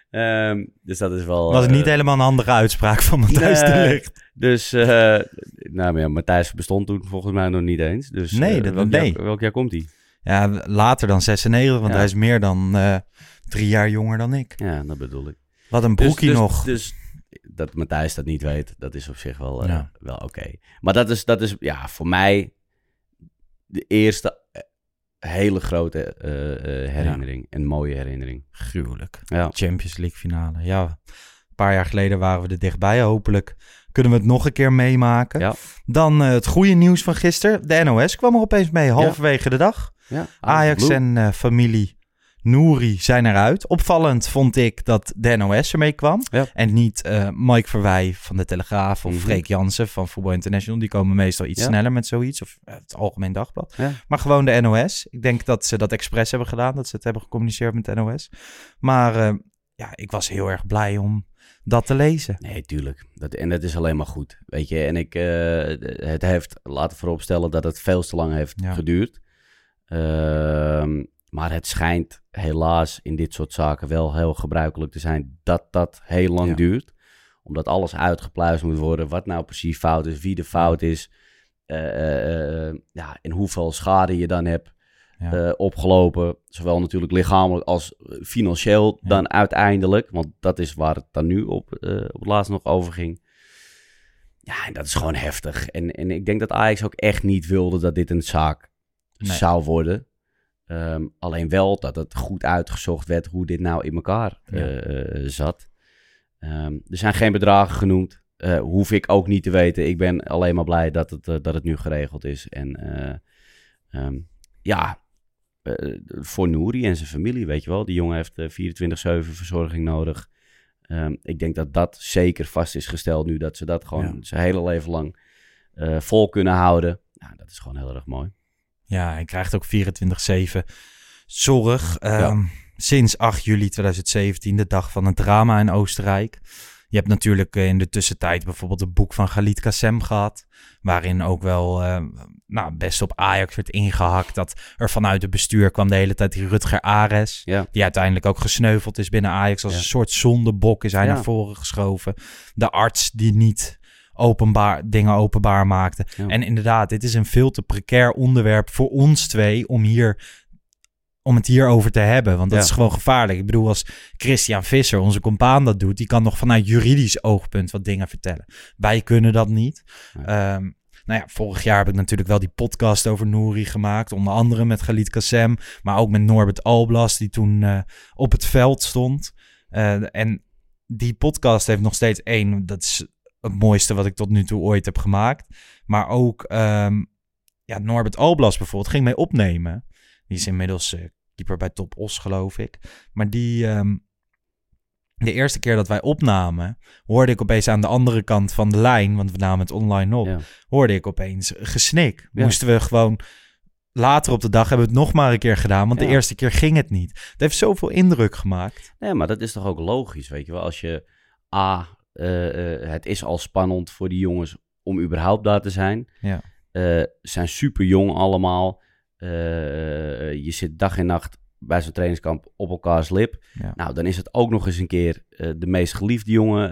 Ehm, dus dat is wel... was het niet eh, helemaal een andere uitspraak van Matthijs de. Licht. Dus, eh, nou ja, Matthijs bestond toen volgens mij nog niet eens. Dus, Nee, eh, dat- welk, nee. Jaar, welk jaar komt hij? Ja, later dan 96, want Ja. hij is meer dan drie jaar jonger dan ik. Ja, dat bedoel ik. Wat een Dus- broekie dus, nog. Dus dat Matthijs dat niet weet, dat is op zich wel, Ja. wel oké. Maar dat is, dat is ja, voor mij de eerste hele grote eh, eh, herinnering. Een mooie herinnering. Gruwelijk. Ja. Champions League finale. Ja, een paar jaar geleden waren we er dichtbij. Hopelijk kunnen we het nog een keer meemaken. Ja. Dan eh, het goede nieuws van gisteren. De NOS kwam er opeens mee, halverwege de dag. Ja, Ajax en familie Nouri zijn eruit. Opvallend vond ik dat de NOS ermee kwam. Ja. En niet eh, Mike Verwij van de Telegraaf of Mhm. Freek Jansen van Voetbal International. Die komen meestal iets Ja. sneller met zoiets. Of eh, het Algemeen Dagblad. Ja. Maar gewoon de NOS. Ik denk dat ze dat expres hebben gedaan. Dat ze het hebben gecommuniceerd met de NOS. Maar eh, ja, ik was heel erg blij om dat te lezen. Nee, tuurlijk. Dat, en dat is alleen maar goed. Weet je, en ik, het heeft, laten vooropstellen dat het veel te lang heeft geduurd. Ehm, maar het schijnt helaas in dit soort zaken wel heel gebruikelijk te zijn dat dat heel lang Ja. duurt. Omdat alles uitgepluist moet worden, wat nou precies fout is, wie de fout is. eh, eh, eh, ja, en hoeveel schade je dan hebt Ja. opgelopen. Zowel natuurlijk lichamelijk als financieel Ja. dan uiteindelijk. Want dat is waar het dan nu op, op het laatst nog over ging. Ja, en dat is gewoon heftig. En, en ik denk dat Ajax ook echt niet wilde dat dit een zaak Nee. zou worden. Ehm, alleen wel dat het goed uitgezocht werd hoe dit nou in elkaar Ja. eh, eh, zat. Ehm, er zijn geen bedragen genoemd. Eh, hoef ik ook niet te weten. Ik ben alleen maar blij dat het, dat het nu geregeld is. En eh, ehm, ja, voor Nouri en zijn familie, weet je wel. Die jongen heeft eh, 24-7 verzorging nodig. Ik denk dat dat zeker vast is gesteld nu. Dat ze dat gewoon Ja. zijn hele leven lang vol kunnen houden. Nou, dat is gewoon heel erg mooi. Ja, hij krijgt ook 24-7 zorg. Ehm, Sinds 8 juli 2017, de dag van het drama in Oostenrijk. Je hebt natuurlijk eh, in de tussentijd bijvoorbeeld het boek van Galit Kassem gehad. Waarin ook wel eh, nou, best op Ajax werd ingehakt. Dat er vanuit het bestuur kwam de hele tijd die Rutger Ares. Ja. Die uiteindelijk ook gesneuveld is binnen Ajax. Als Ja. een soort zondebok is hij Ja. naar voren geschoven. De arts die niet openbaar, dingen openbaar maakte. Ja. En inderdaad, dit is een veel te precair onderwerp voor ons twee om hier om het hierover te hebben. Want dat Ja. is gewoon gevaarlijk. Ik bedoel, als Christian Visser, onze compaan, dat doet, die kan nog vanuit juridisch oogpunt wat dingen vertellen. Wij kunnen dat niet. Ehm, nou ja, vorig jaar heb ik natuurlijk wel die podcast over Nouri gemaakt. Onder andere met Galit Kassem, maar ook met Norbert Alblas, die toen eh, op het veld stond. Eh, en die podcast heeft nog steeds één, dat is het mooiste wat ik tot nu toe ooit heb gemaakt. Maar ook ehm, ja, Norbert Alblas bijvoorbeeld ging mee opnemen. Die is inmiddels eh, keeper bij Top Os, geloof ik. Maar die, ehm, de eerste keer dat wij opnamen, hoorde ik opeens aan de andere kant van de lijn, want we namen het online op, Ja. hoorde ik opeens gesnik. Ja. Moesten we gewoon later op de dag hebben we het nog maar een keer gedaan, want Ja. de eerste keer ging het niet. Het heeft zoveel indruk gemaakt. Nee, maar dat is toch ook logisch, weet je wel. Als je, A, eh, eh, het is al spannend voor die jongens om überhaupt daar te zijn. Ja. Eh, Ze zijn super jong allemaal. Je zit dag en nacht bij zo'n trainingskamp op elkaars lip. Ja. Nou, dan is het ook nog eens een keer de meest geliefde jongen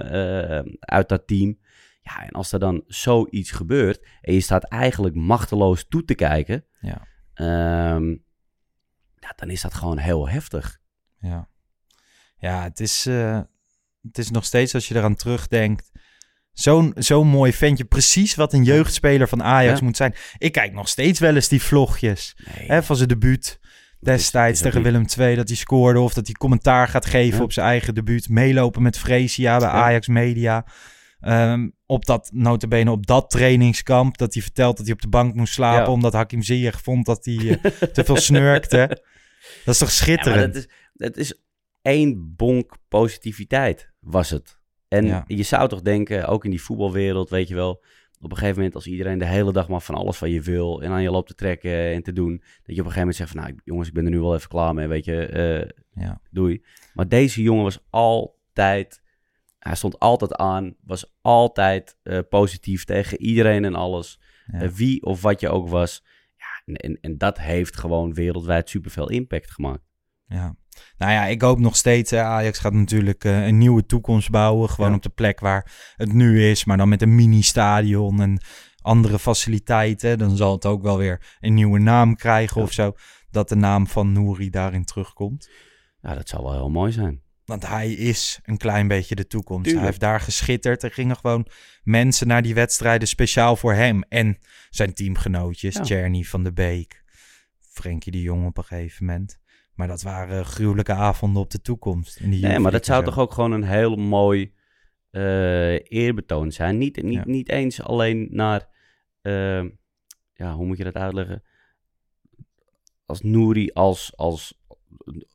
uit dat team. Ja, en als er dan zoiets gebeurt en je staat eigenlijk machteloos toe te kijken, Ja. ehm, ja, dan is dat gewoon heel heftig. Ja, ja het, is, het is nog steeds als je eraan terugdenkt. Zo'n zo'n mooi ventje. Precies wat een jeugdspeler van Ajax Ja. moet zijn. Ik kijk nog steeds wel eens die vlogjes Nee, hè, van zijn debuut. Destijds is tegen Willem II dat hij scoorde. Of dat hij commentaar gaat geven Ja. op zijn eigen debuut. Meelopen met Fresia bij Ja. Ajax Media. Ehm, op dat, notabene op dat trainingskamp. Dat hij vertelt dat hij op de bank moest slapen. Ja. Omdat Hakim Ziyech vond dat hij eh, te veel snurkte. Dat is toch Ja, schitterend? maar dat is, het is één bonk positiviteit, was het. En Ja. je zou toch denken, ook in die voetbalwereld, weet je wel... Op een gegeven moment, als iedereen de hele dag maar van alles van je wil... en aan je loopt te trekken en te doen... dat je op een gegeven moment zegt van... nou jongens, ik ben er nu wel even klaar mee, weet je, eh, Ja. doei. Maar deze jongen was altijd... Hij stond altijd aan, was altijd eh, positief tegen iedereen en alles. Ja. Eh, wie of wat je ook was. Ja, en, en, en dat heeft gewoon wereldwijd superveel impact gemaakt. Ja. Nou ja, ik hoop nog steeds. Ajax gaat natuurlijk eh, een nieuwe toekomst bouwen. Gewoon Ja. op de plek waar het nu is. Maar dan met een mini-stadion en andere faciliteiten. Dan zal het ook wel weer een nieuwe naam krijgen Ja. of zo. Dat de naam van Nouri daarin terugkomt. Ja, dat zou wel heel mooi zijn. Want hij is een klein beetje de toekomst. Tuurlijk. Hij heeft daar geschitterd. Er gingen gewoon mensen naar die wedstrijden speciaal voor hem. En zijn teamgenootjes. Ja. Van de Beek. Frenkie de Jong op een gegeven moment. Maar dat waren gruwelijke avonden op de toekomst. In die Nee, maar dat zou toch ook gewoon een heel mooi eh, eerbetoon zijn. Niet, niet, Ja. niet eens alleen naar, eh, ja, hoe moet je dat uitleggen? Als Nouri, als, als,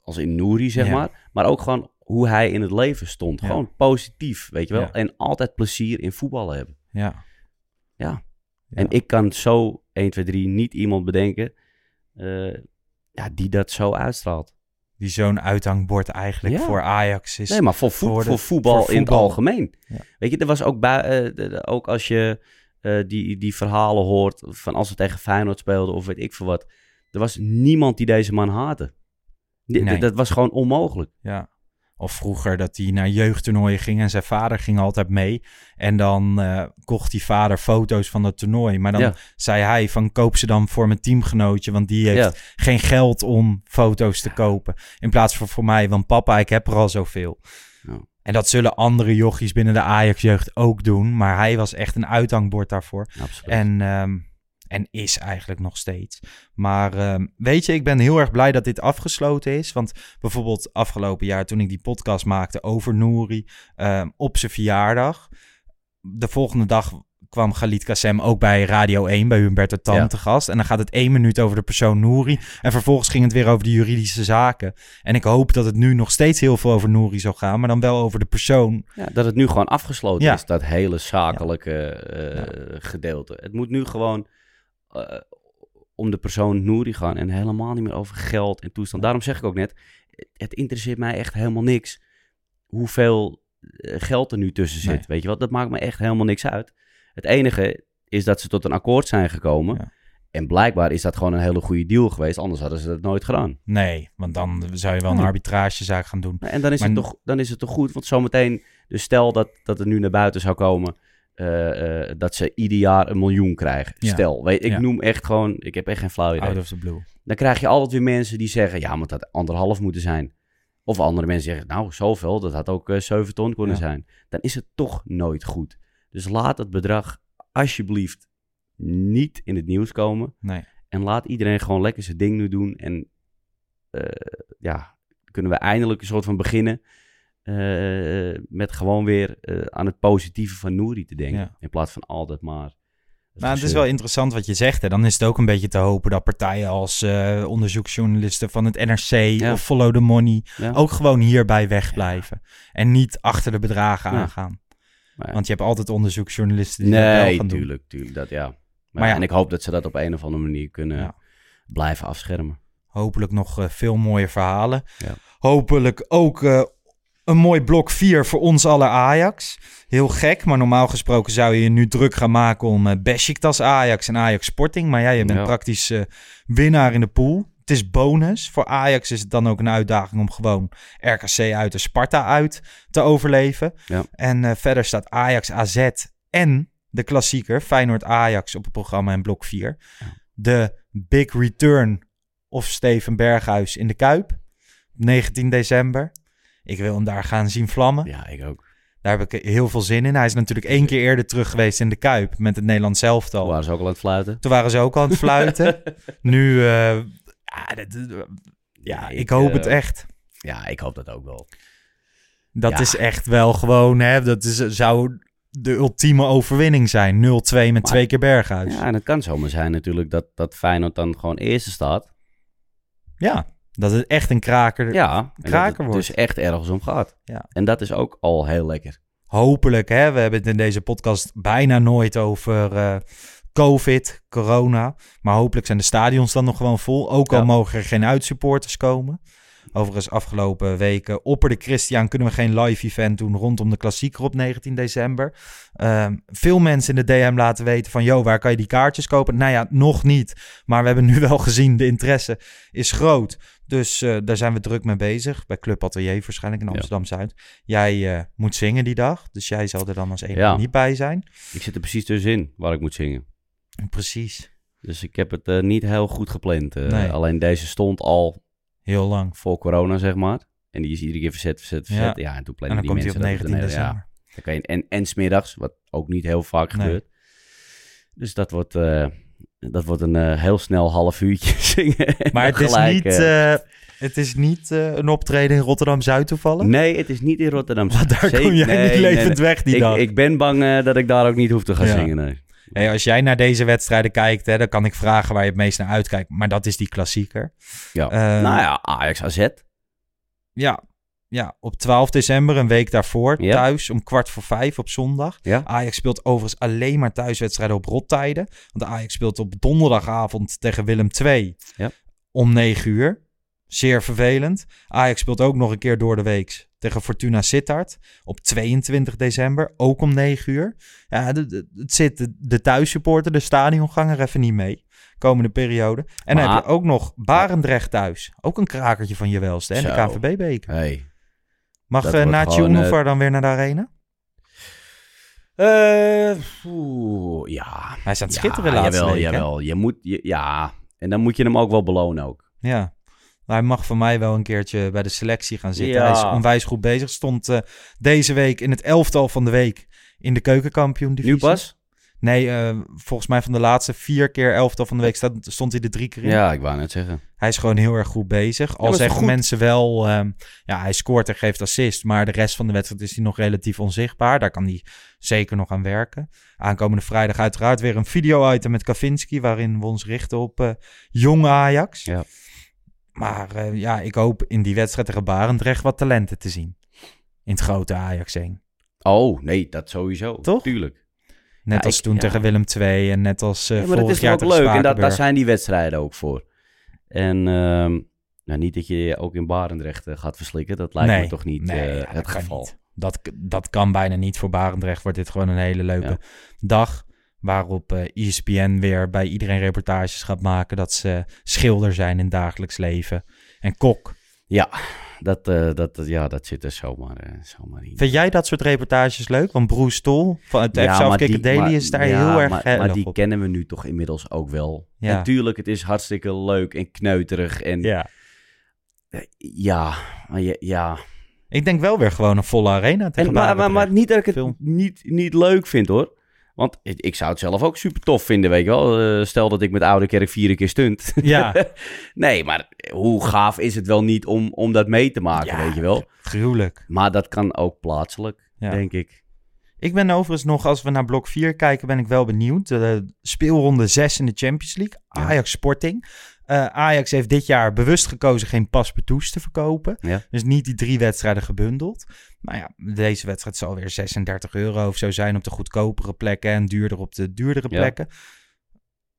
als in Nouri, zeg Ja. maar. Maar ook gewoon hoe hij in het leven stond. Gewoon positief, weet je wel. En altijd plezier in voetballen hebben. Ja. Ja. Ja. En ik kan zo 1, 2, 3 niet iemand bedenken eh, ja, die dat zo uitstraalt. Die zo'n uithangbord eigenlijk Ja. voor Ajax is. Nee, maar voor, voet- voor voetbal, voor in het algemeen. Ja. Weet je, er was ook, bij, de- ook als je eh, die, die verhalen hoort van als we tegen Feyenoord speelden of weet ik veel wat. Er was niemand die deze man haatte. Nee. Dat was gewoon onmogelijk. Ja. Of vroeger dat hij naar jeugdtoernooien ging en zijn vader ging altijd mee. En dan eh, kocht die vader foto's van dat toernooi. Maar dan Ja. zei hij van koop ze dan voor mijn teamgenootje. Want die heeft Ja. geen geld om foto's te kopen. In plaats van voor mij, want papa, ik heb er al zoveel. Ja. En dat zullen andere jochies binnen de Ajax-jeugd ook doen. Maar hij was echt een uithangbord daarvoor. Absoluut. En, ehm, en is eigenlijk nog steeds. Maar ehm, weet je, ik ben heel erg blij dat dit afgesloten is. Want bijvoorbeeld afgelopen jaar toen ik die podcast maakte over Nouri ehm, op zijn verjaardag. De volgende dag kwam Galit Kassem ook bij Radio 1, bij Humberto Tan Ja. te gast. En dan gaat het één minuut over de persoon Nouri. En vervolgens ging het weer over de juridische zaken. En ik hoop dat het nu nog steeds heel veel over Nouri zal gaan. Maar dan wel over de persoon. Ja, dat het nu gewoon afgesloten Ja. is, dat hele zakelijke eh, gedeelte. Het moet nu gewoon eh, om de persoon Nouri gaan en helemaal niet meer over geld en toestand. Daarom zeg ik ook net, het interesseert mij echt helemaal niks hoeveel eh, geld er nu tussen zit. Nee. Weet je wat, dat maakt me echt helemaal niks uit. Het enige is dat ze tot een akkoord zijn gekomen. Ja. En blijkbaar is dat gewoon een hele goede deal geweest, anders hadden ze dat nooit gedaan. Nee, want dan zou je wel een arbitragezaak gaan doen. En dan is, Maar het toch, dan is het toch goed, want zometeen, dus stel dat, dat er nu naar buiten zou komen eh, eh, dat ze ieder jaar een miljoen krijgen. Ja. Stel, weet, ik Ja. noem echt gewoon, ik heb echt geen flauw idee. Out of the blue. Dan krijg je altijd weer mensen die zeggen, ja, maar dat anderhalf moeten zijn. Of andere mensen zeggen, nou, zoveel, dat had ook eh 7 ton kunnen Ja. zijn. Dan is het toch nooit goed. Dus laat het bedrag alsjeblieft niet in het nieuws komen. Nee. En laat iedereen gewoon lekker zijn ding nu doen. En eh, ja, kunnen we eindelijk een soort van beginnen eh, met gewoon weer eh, aan het positieve van Nouri te denken. Ja. In plaats van altijd maar... Nou, het is wel interessant wat je zegt. Hè. Dan is het ook een beetje te hopen dat partijen als eh, onderzoeksjournalisten van het NRC Ja. of Follow the Money Ja. ook gewoon hierbij wegblijven. En niet achter de bedragen aangaan. Maar. Want je hebt altijd onderzoeksjournalisten die dat wel Nee, gaan doen. tuurlijk, tuurlijk. Dat, ja. Maar, Maar. En ik hoop dat ze dat op een of andere manier kunnen blijven afschermen. Hopelijk nog eh, veel mooie verhalen. Ja. Hopelijk ook eh, een mooi blok 4 voor ons alle Ajax. Heel gek, maar normaal gesproken zou je je nu druk gaan maken om eh Besiktas Ajax en Ajax Sporting. Maar ja, je bent Ja. praktisch eh, winnaar in de pool. Het is bonus. Voor Ajax is het dan ook een uitdaging om gewoon RKC uit en Sparta uit te overleven. Ja. En eh, verder staat Ajax AZ en de klassieker Feyenoord Ajax op het programma in blok 4. De big return of Steven Berghuis in de Kuip. 19 december. Ik wil hem daar gaan zien vlammen. Ja, ik ook. Daar heb ik heel veel zin in. Hij is natuurlijk één keer eerder terug geweest in de Kuip met het Nederlands Toen elftal. waren ze ook al aan het fluiten. Toen waren ze ook aan het fluiten. nu, eh, ja, dat- ja, Nee, ik ik, hoop eh, het echt. Ja, ik hoop dat ook wel. Dat ja. is echt wel gewoon, hè, dat is, zou de ultieme overwinning zijn. 0-2 met twee keer Berghuis. Ja, en het kan zomaar zijn natuurlijk dat, dat Feyenoord dan gewoon eerste staat. Ja, dat het echt een kraker, Ja, kraker wordt. dus echt ergens om gaat. Ja. En dat is ook al heel lekker. Hopelijk, hè. We hebben het in deze podcast bijna nooit over eh, COVID, corona. Maar hopelijk zijn de stadions dan nog gewoon vol. Ook al Ja. mogen er geen uitsupporters komen. Overigens, afgelopen weken opperde Christian... kunnen we geen live event doen rondom de klassieker op 19 december. Ehm, veel mensen in de DM laten weten van... yo, waar kan je die kaartjes kopen? Nou ja, nog niet. Maar we hebben nu wel gezien, de interesse is groot. Dus eh, daar zijn we druk mee bezig. Bij Club Atelier waarschijnlijk in Ja. Amsterdam-Zuid. Jij eh, moet zingen die dag. Dus jij zal er dan als enige Ja. niet bij zijn. Ik zit er precies tussenin waar ik moet zingen. Precies. Dus ik heb het eh, niet heel goed gepland. Nee. Alleen deze stond al Heel lang. voor corona, zeg maar. En die is iedere keer verzet, verzet, verzet. Ja, en toen En plannen dan die komt hij op mensen 19 dat op de- december. Ja, dan kan je, en, en smiddags, wat ook niet heel vaak Nee. gebeurt. Dus dat wordt, eh, Dat wordt een eh, heel snel half uurtje zingen. en Maar dan het is niet, eh, het is niet een optreden in Rotterdam-Zuid toevallig? Nee, het is niet in Rotterdam. Want daar Zeker- kom jij nee, niet levend nee. weg die ik, dag. Ik ben bang dat ik daar ook niet hoef te gaan Ja. zingen. Nee. Hey, als jij naar deze wedstrijden kijkt, hè, dan kan ik vragen waar je het meest naar uitkijkt. Maar dat is die klassieker. Ja. Eh, nou ja, Ajax AZ. Ja, ja, op 12 december, een week daarvoor, Ja. thuis om kwart voor vijf op zondag. Ja. Ajax speelt overigens alleen maar thuiswedstrijden op rottijden. Want Ajax speelt op donderdagavond tegen Willem II Ja. om 9 uur. Zeer vervelend. Ajax speelt ook nog een keer door de week tegen Fortuna Sittard op 22 december, ook om 9 uur. Ja, het zit de, de thuissupporter, de stadionganger even niet mee. Komende periode. En dan Maar- heb je ook nog Barendrecht thuis. Ook een krakertje van je welste. En de Zo. KNVB-beker. Hey. Mag uh, gewoon, Unofar dan weer naar de arena? Eh, ja. Hij het Ja, schitteren laatste jawel, week, jawel. Je moet, je- ja. En dan moet je hem ook wel belonen ook. Ja. Maar hij mag voor mij wel een keertje bij de selectie gaan zitten. Ja. Hij is onwijs goed bezig. Stond eh, deze week in het elftal van de week in de keukenkampioen divisie. Nu pas? Nee, eh, volgens mij van de laatste vier keer elftal van de week staat, stond hij er drie keer in. Ja, ik wou net zeggen. Hij is gewoon heel erg goed bezig. Al is zeggen mensen wel, ehm, ja, hij scoort en geeft assist. Maar de rest van de wedstrijd is hij nog relatief onzichtbaar. Daar kan hij zeker nog aan werken. Aankomende vrijdag uiteraard weer een video-item met Kavinski... waarin we ons richten op eh jonge Ajax. Ja. Maar eh, ja, ik hoop in die wedstrijd tegen Barendrecht wat talenten te zien. In het grote Ajax 1. Oh, nee, dat sowieso. Toch? Tuurlijk. Net Ja, als ik- toen ja. tegen Willem II en net als eh Ja, maar dat vorig is jaar ook tegen leuk. En dat, daar zijn die wedstrijden ook voor. En ehm, nou, niet dat je je ook in Barendrecht eh, gaat verslikken. Dat lijkt me toch niet nee, ja, het dat kan geval. niet. Dat, dat kan bijna niet. Voor Barendrecht wordt dit gewoon een hele leuke dag. Waarop eh ESPN weer bij iedereen reportages gaat maken dat ze schilder zijn in dagelijks leven. En kok. Ja, dat, eh, dat, ja, dat zit er zomaar, eh, zomaar in. Vind jij dat soort reportages leuk? Want Bruce Tol van het Ja, die- Daily maar- is daar ja, heel erg maar, maar die op. kennen we nu toch inmiddels ook wel. Ja. Natuurlijk, het is hartstikke leuk en kneuterig. En Ja. Ja, ja. Ik denk wel weer gewoon een volle arena tegen En, maar, maar, niet dat ik het Film. niet, niet leuk vind hoor. Want ik, zou het zelf ook super tof vinden, weet je wel. Eh, stel dat ik met Oude Kerk vier keer stunt. Ja. nee, maar hoe gaaf is het wel niet om, om dat mee te maken, Ja, weet je wel. Gruwelijk. Maar dat kan ook plaatselijk, Ja. denk ik. Ik ben overigens nog, als we naar blok 4 kijken, ben ik wel benieuwd. De speelronde 6 in de Champions League. Ajax Sporting. Eh, Ajax heeft dit jaar bewust gekozen geen paspartouts te verkopen. Ja. Dus niet die drie wedstrijden gebundeld. Nou ja, deze wedstrijd zal weer 36 euro of zo zijn op de goedkopere plekken en duurder op de duurdere plekken.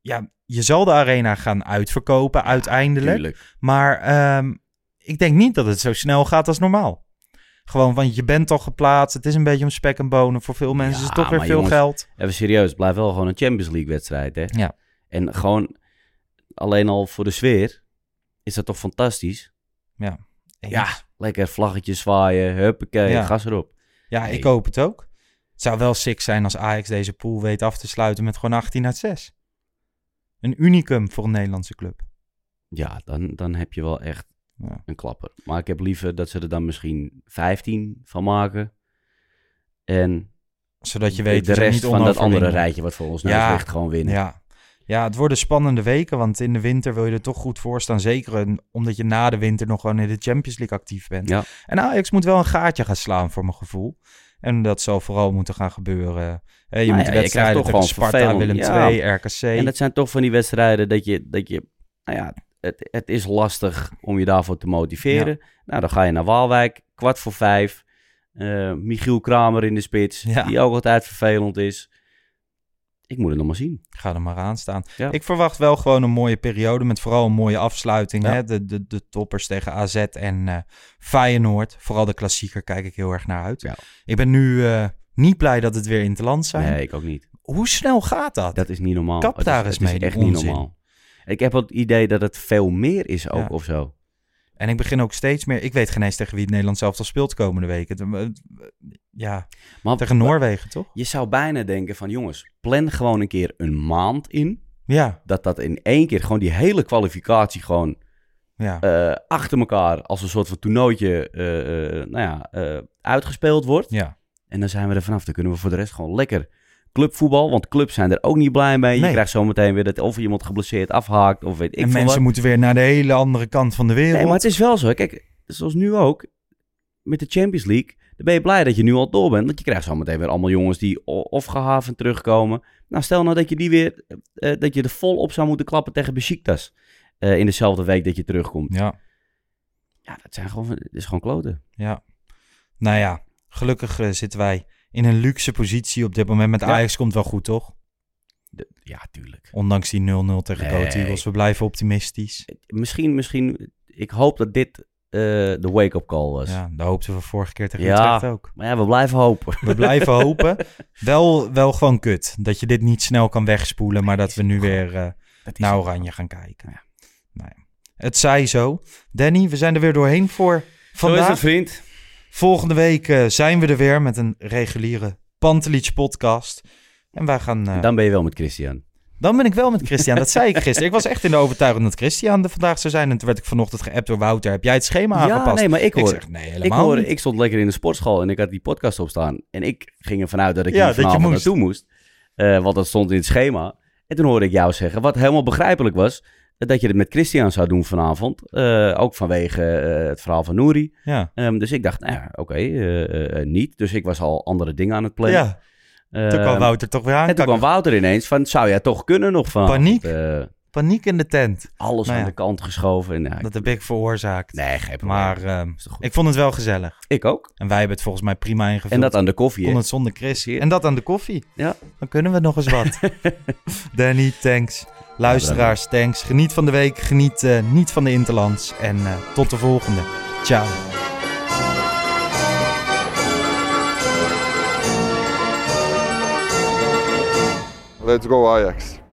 Ja, je zal de arena gaan uitverkopen uiteindelijk. Tuurlijk. Maar ehm, ik denk niet dat het zo snel gaat als normaal. Gewoon, want je bent al geplaatst. Het is een beetje om spek en bonen. Voor veel mensen is het toch weer maar veel jongens, geld. Even serieus, het blijft wel gewoon een Champions League wedstrijd, hè. Ja. En gewoon alleen al voor de sfeer is dat toch fantastisch. Ja. Ja, lekker vlaggetjes zwaaien, huppakee, Ja. gas erop. Ja, ik hoop het ook. Het zou wel sick zijn als Ajax deze pool weet af te sluiten met gewoon 18 uit 6. Een unicum voor een Nederlandse club. Ja, dan, dan heb je wel echt Ja. een klapper. Maar ik heb liever dat ze er dan misschien 15 van maken. En Zodat je weet de rest van dat andere rijtje wat voor ons ligt gewoon winnen. Ja. Ja, het worden spannende weken, want in de winter wil je er toch goed voor staan. Zeker omdat je na de winter nog gewoon in de Champions League actief bent. Ja. En Ajax moet wel een gaatje gaan slaan voor mijn gevoel. En dat zal vooral moeten gaan gebeuren. Je Nou moet ja, je wedstrijden toch gewoon Sparta, vervelend, Willem ja. II, RKC. En dat zijn toch van die wedstrijden dat je, dat je nou ja, het, het is lastig om je daarvoor te motiveren. Nou, dan ga je naar Waalwijk, kwart voor vijf. Eh, Michiel Kramer in de spits, Ja. die ook altijd vervelend is. Ik moet het nog maar zien. Ga er maar aan staan. Ja. Ik verwacht wel gewoon een mooie periode met vooral een mooie afsluiting. Ja. Hè? De, de, de toppers tegen AZ en eh Feyenoord. Vooral de klassieker kijk ik heel erg naar uit. Ja. Ik ben nu eh, niet blij dat het weer in het land zijn. Nee, ik ook niet. Hoe snel gaat dat? Dat is niet normaal. Kap daar is, eens is mee, die echt niet normaal. Ik heb het idee dat het veel meer is ook of zo. En ik begin ook steeds meer... Ik weet geen eens tegen wie het Nederland zelf al speelt komende week. Het, eh, ja, Maar tegen Noorwegen toch? Je zou bijna denken van jongens, plan gewoon een keer een maand in. Ja, Dat dat in één keer gewoon die hele kwalificatie gewoon ja. eh, achter elkaar als een soort van toernooitje eh, nou ja, uitgespeeld wordt. ja. En dan zijn we er vanaf. Dan kunnen we voor de rest gewoon lekker clubvoetbal. Want clubs zijn er ook niet blij mee. Je krijgt zometeen weer dat of iemand geblesseerd afhaakt of weet ik en mensen wat. moeten weer naar de hele andere kant van de wereld. Nee, maar het is wel zo. Kijk, zoals nu ook. Met de Champions League. Dan ben je blij dat je nu al door bent. Want je krijgt zometeen weer allemaal jongens die of gehavend terugkomen. Nou, stel nou dat je die weer... eh, dat je er vol op zou moeten klappen tegen Besiktas. eh, in dezelfde week dat je terugkomt. Ja, Ja, dat, zijn gewoon, dat is gewoon kloten. ja. Nou ja, gelukkig eh, zitten wij in een luxe positie op dit moment. Met Ja. Ajax komt wel goed, toch? De- ja, tuurlijk. Ondanks die 0-0 tegen Nee. Eagles. We blijven optimistisch. Misschien, misschien... Ik hoop dat dit eh, de wake-up call was. Ja, dat hoopten we vorige keer tegen Ja. Utrecht ook. Maar ja, we blijven hopen. We blijven hopen. Wel, wel gewoon kut. Dat je dit niet snel kan wegspoelen, maar dat we nu weer eh, is naar Oranje gaan kijken. Nou ja. Het zij zo. Danny, we zijn er weer doorheen voor Zo is vandaag. het, vriend. Volgende week eh, zijn we er weer met een reguliere Pantelich podcast. En wij gaan... eh, Dan ben je wel met Christian. dan ben ik wel met Christian. Dat zei ik gisteren. Ik was echt in de overtuiging dat Christian er vandaag zou zijn. En toen werd ik vanochtend geappt door Wouter. Heb jij het schema aangepast? Ja, nee, maar ik hoor... zeg, nee, ik, helemaal hoor niet. ik stond lekker in de sportschool en ik had die podcast opstaan. En ik ging ervan uit dat ik Ja, hier vanavond moest. naartoe moest. Eh, want dat stond in het schema. En toen hoorde ik jou zeggen, wat helemaal begrijpelijk was... dat je het met Christian zou doen vanavond. Eh, ook vanwege eh, het verhaal van Nouri. Ja. Ehm, dus ik dacht, nou ja, oké, eh, niet. Dus ik was al andere dingen aan het plannen. ja, toen kwam Ehm, Wouter toch weer aan. En toen kwam Wouter ineens van, zou jij toch kunnen nog van... Paniek. Paniek in de tent. alles Nou aan de kant geschoven. En, ja, Dat heb ik veroorzaakt. Nee, geen probleem. Maar ehm, ik vond het wel gezellig. Ik ook. En wij hebben het volgens mij prima ingevuld. En dat aan de koffie. kon het zonder Chris. En dat aan de koffie. Ja. Dan kunnen we nog eens wat. Danny, thanks. Luisteraars, thanks. Geniet van de week. Geniet eh, niet van de Interlands. En eh, tot de volgende. Ciao. Let's go Ajax.